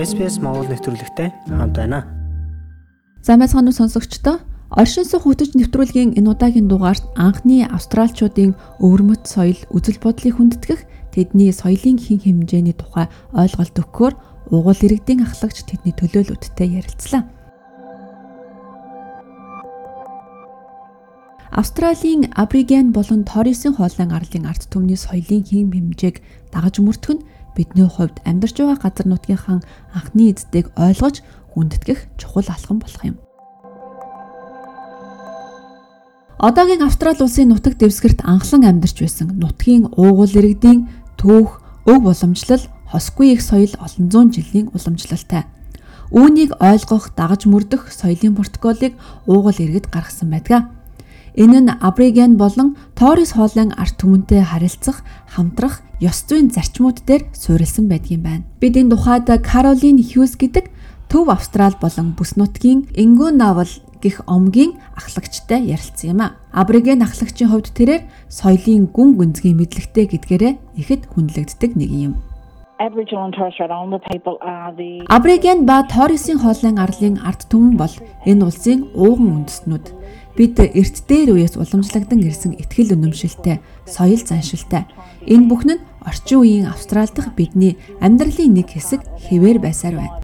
SPS Монгол нэвтрүүлэгтэй хамт байна. Сайн байцгаана уу сонсогчдоо? Оршин суух хөтөж нэвтрүүлгийн энэ удаагийн дугаарт анхны австралчуудын өвөрмөц соёл үзэл бодлыг хүндэтгэх тэдний соёлын хэн хэмжээний тухай ойлголт өгөхөөр угуул иргэдийн ахлагч тэдний төлөөлөлттэй ярилцлаа. Австралийн Абриген болон Торресын хоолойн арлын ард түмний соёлын хэм хэмжээг дагаж мөрдөх нь бидний хувьд амьдарч байгаа газар нутгийнхаа анхны эздийг ойлгож хүндэтгэх чухал алхам болох юм. Одоогийн Австрали улсын нутаг дэвсгэрт анхлан амьдарч байсан нутгийн уугуул иргэдийн түүх, өв уламжлал, хосгүй их соёл олон зуун жилийн уламжлалтай. Үүнийг ойлгох, дагаж мөрдөх соёлын протоколыг уугуул иргэд гаргасан байдаг. Энэ нь Абриген болон Торис хоолойн арт түмэнтэй харилцах, хамтрах, ёс зүйн зарчмууд дээр суурилсан байдгийн байна. Бид энэ тухайд Каролин Хьюз гэдэг Төв Австрал болон бүс нутгийн Ингүү Навал гих омгийн ахлагчтай ярилцсан юм а. Абриген ахлагчийн хувьд тэрээр соёлын гүн гүнзгий мэдлэгтэй гэдгээрээ ихэд хүнлэгддэг нэг юм. Абриген ба Торресын хоолойн арлын ард түмэн бол энэ улсын ууган үндэстнүүд. Бид эрт дээр үеэс уламжлагдсан ирсэн ихтгэл үнэмшилтэй, соёл заншилтай. Энэ бүхэн нь орчин үеийн Австрали дахь бидний амьдралын нэг хэсэг хэвээр байсаар байна.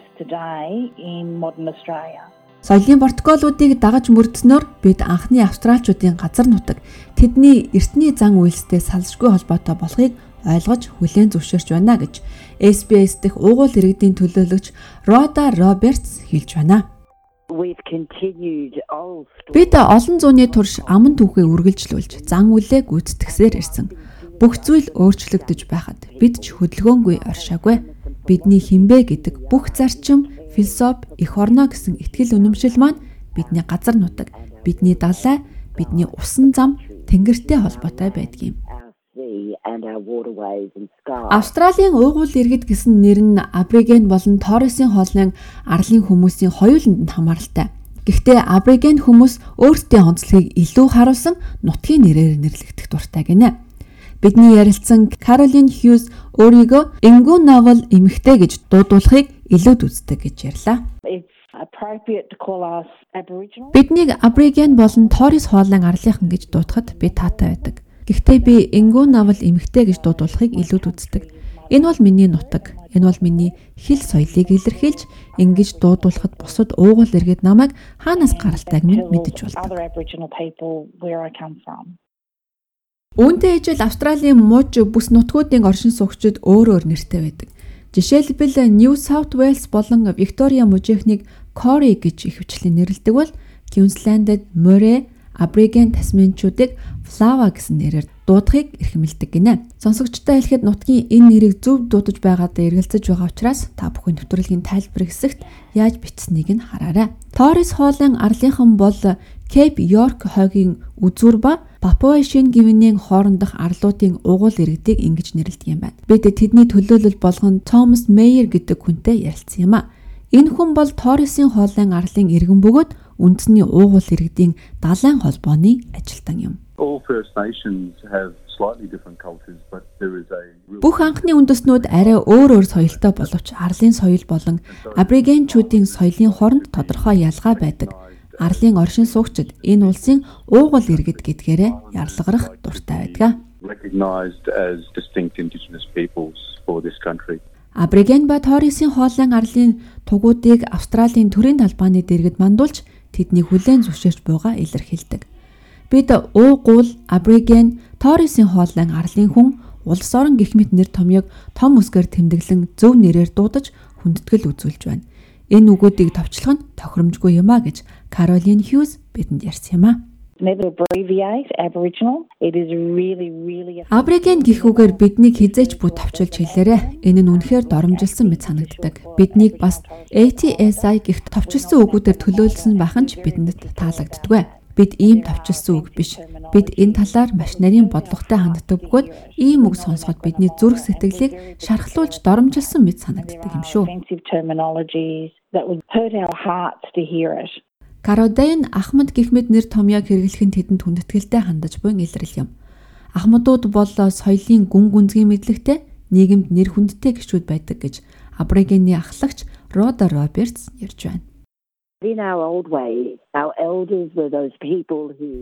Соёлын протоколуудыг дагаж мөрдснөөр бид анхны австралчуудын газар нутаг тэдний эртний зан үйлстэй салшгүй холбоотой болохыг ойлгож хүлээн зөвшөөрч байна гэж SBS дэх уугуул иргэдийн төлөөлөгч Рода Робертс хэлж байна. Бид олон зууны турш аман түүхээ үргэлжлүүлж зан үлээ гүйцэтгсээр ирсэн. Бүх зүйл өөрчлөгдөж байхад бид ч хөдөлгөөнгүй оршаагүй. Бидний хинбэ гэдэг бүх зарчим, философи, эх орно гэсэн ихтгэл үнэмшил маань бидний газар нутаг, бидний далай, бидний усан зам, тэнгэртэй холбоотой байдгийм. Австралийн уугуул иргэд гэсэн нэр нь Абриген болон Торресын хоолойн арлын хүмүүсийн хоёуланд нь хамааралтай. Гэхдээ Абриген хүмүүс өөрсдийн онцлогийг илүү харуулсан нутгийн нэрээр нэрлэгдэх дуртай гинэ. Бидний ярилцсан Каролин Хьюз өөрийгөө Ингүү Новел эмэгтэй гэж дуудуулахыг илүүд үздэг гэж ярьлаа. Биднийг Абриген болон Торис хоолойн арлынхан гэж дуудахад би таатай байдаг. Гэхдээ би Ингүү Новел эмэгтэй гэж дуудуулахыг илүүд үздэг. Энэ бол миний нутаг. Энэ бол миний хэл соёлыг илэрхийлж ингэж дуудуулахад бусад уугуул иргэд намайг хаанаас гаралтайг минь мэдэж болдог. Үүнтэй ижил Австралийн мууч бүс нутгуудын оршин суугчид өөр өөр нэртэй байдаг. Жишээлбэл New South Wales болон Victoria мужийнхнийг Corey гэж ихэвчлэн нэрлэдэг бол Queensland-д Murray, Абриген тасменчуудыг Флава гэсэн нэрээр дуудахыг эрхэмлдэг гинэ. Сонсогчтой хэлэхэд нутгийн энэ нэрийг зөв дуудаж байгаадаа эргэлзэж байгаа учраас та бүхэн нэвтрүүлгийн тайлбар хэсэгт яаж бичсэнийг нь хараарай. Торис хоолын арлынхан бол Кейп Йорк хойгийн үзүүр ба Папуа Шинэ Гвинеийн хоорондох арлуудын угуул иргэдийг ингэж нэрлэдэг юм байна. Бид тэдний төлөөлөл болгон Томас Мейер гэдэг хүнтэй ярилцсан юм а. Энэ хүн бол Торресын хоолойн арлын иргэн бөгөөд үндэсний уугуул иргэдийн далайн холбооны ажилтан юм. Бүх анхны үндэстнүүд арай өөр өөр соёлтой боловч арлын соёл болон аборигенчүүдийн соёлын хооронд тодорхой ялгаа байдаг. Арлын оршин суугчид энэ улсын уугуул иргэд гэдгээрээ ярлаграх дуртай байдаг. Абриген ба Торресын хоолойн арлын тугуудыг Австралийн төрийн талбааны дэргэд мандуулж тэдний хүлээн зөвшөөрч буйгаа илэрхийлдэг. Бид уугуул, Абриген, Торресын хоолойн арлын хүн улс орон гих мэт нэр томьёог том үсгээр тэмдэглэн зөв нэрээр дуудаж хүндэтгэл үзүүлж байна. Энэ үгүүдийг товчлох нь тохиромжгүй юм а гэж Каролин Хьюз бидэнд ярьсан юм а. Абриген гэх үгээр биднийг хизээч бүт товчулж хэлээрэ. Энэ нь үнэхээр доромжилсан мэт санагддаг. Биднийг бас ATSI гэх товчилсан үгүүдээр төлөөлсөн байх нь ч бидэнд таалагддаггүй. Бид ийм товчилсан үг биш. Бид энэ талаар маш нарийн бодлоготой ханддаг бөгөөд ийм үг сонсоход бидний зүрх сэтгэлийг шархлуулж доромжилсан мэт санагддаг юм шүү. Кародайн Ахмад гэх мэт нэр томьёог хэрэглэх нь тэдэнд хүндэтгэлтэй хандаж буй илрэл юм. Ахмадууд бол соёлын гүн гүнзгий мэдлэгтэй нийгэмд нэр хүндтэй гişүүд байдаг гэж Абригений ахлагч Рода Робертс ярьж байна.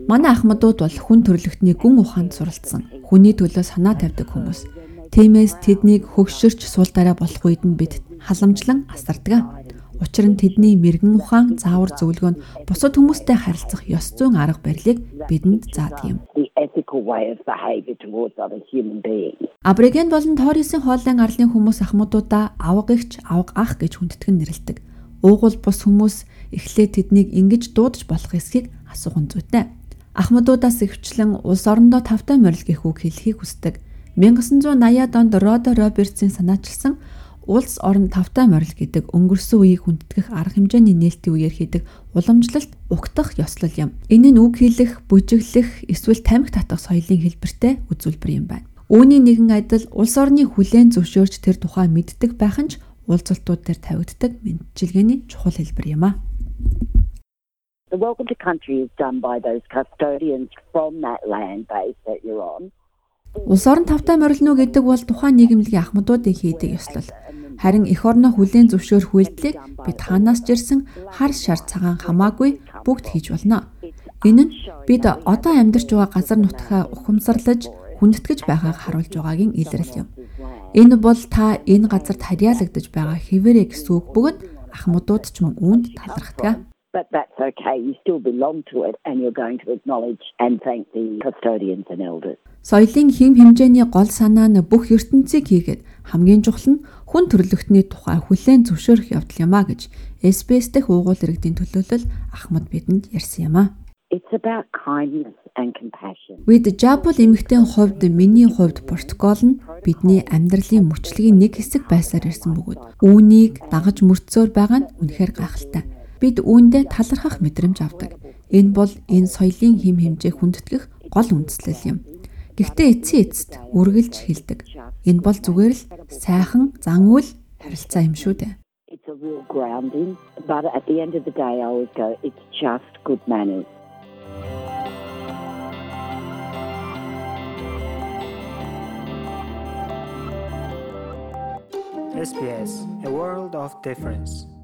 Манай ахмадууд бол хүн төрлөختний гүн ухаанд суралцсан. Хүний төлөө санаа тавьдаг хүмүүс. Тиймээс тэднийг хөгшөрч суул дараа болох үед нь бид халамжлан асардаг. Учир нь тэдний мэрэгэн ухаан, заавар зөвлөгөө нь бусад хүмүүстэй харилцах ёс зүйн арга барилыг бидэнд заадаг юм. Абориген болон Торресын хооллын арлын хүмүүс ахмадуудаа авга ихч, авга ах гэж хүндэтгэн нэрлэдэг. Уугуул бус хүмүүс эхлээд тэднийг ингэж дуудаж болох эсхийг асуух нь зүйтэй. Ахмадуудаас ихвчлэн улс орондоо тавтай морил гэх үг хэлхийг хүсдэг. 1980-ад онд Родо Робертсийн санаачилсан улс орон тавтай морил гэдэг өнгөрсөн үеийг хүндэтгэх арга хэмжээний нээлтийн үеэр хийдэг уламжлалт угтах ёслол юм. Энэ нь үг хэлэх, бүжиглэх, эсвэл тамхи татах соёлын хэлбэртэй үзүүлбэр юм байна. Үүний нэгэн адил улс орны хүлээн зөвшөөрч тэр тухай мэддэг байх нь ч уулзалтууд дээр тавигддаг мэдчилгээний чухал хэлбэр юм а. The welcome to country is done by those custodians from that land base that you're on. Улс орон тавтай морилно гэдэг бол тухайн нийгэмлэгийн ахмадуудын хийдэг ёслол. Харин эх орноо хүлээн зөвшөөрөх үйлдэлийг бид хаанаас ч ирсэн хар шар цагаан хамаагүй бүгд хийж болно. Энэ нь бид одоо амьдарч байгаа газар нутгаа ухамсарлаж хүндэтгэж байгааг харуулж байгаагийн илрэл юм. Энэ бол та энэ газарт харьяалагдаж байгаа хэвээрээ гэсэн үг бөгөөд ахмадууд ч мөн үүнд талархдаг. But that's okay. You still belong to it and you're going to acknowledge and thank the custodians and elders. Соёлын хэм хэмжээний гол санаа нь бүх ертөнцийг хийгээд хамгийн чухал нь хүн төрлөختний тухай хүлээн зөвшөөрөх явдал юм а гэж SBS дэх уугуул иргэдийн төлөөлөл Ахмад бидэнд ярьсан юм а. It's about kindness and compassion. Бид Жапол эмэгтэйн хувьд миний хувьд протокол нь бидний амьдралын мөчлөгийн нэг хэсэг байсаар ирсэн бөгөөд үүнийг дагаж мөрцөөр байгаа нь үнэхээр гайхалтай. Бид үүндээ талархах мэдрэмж авдаг. Энэ бол энэ соёлын хим хэмжээ хүндэтгэх гол үндслэл юм. Гэхдээ эцсийн эцэст үргэлж хилдэг. Энэ бол зүгээр л сайхан зан үйл харилцаа юм шүү дээ. It's a real grounding. But at the end of the day, I always go, it's just good manners. SBS, a world of difference.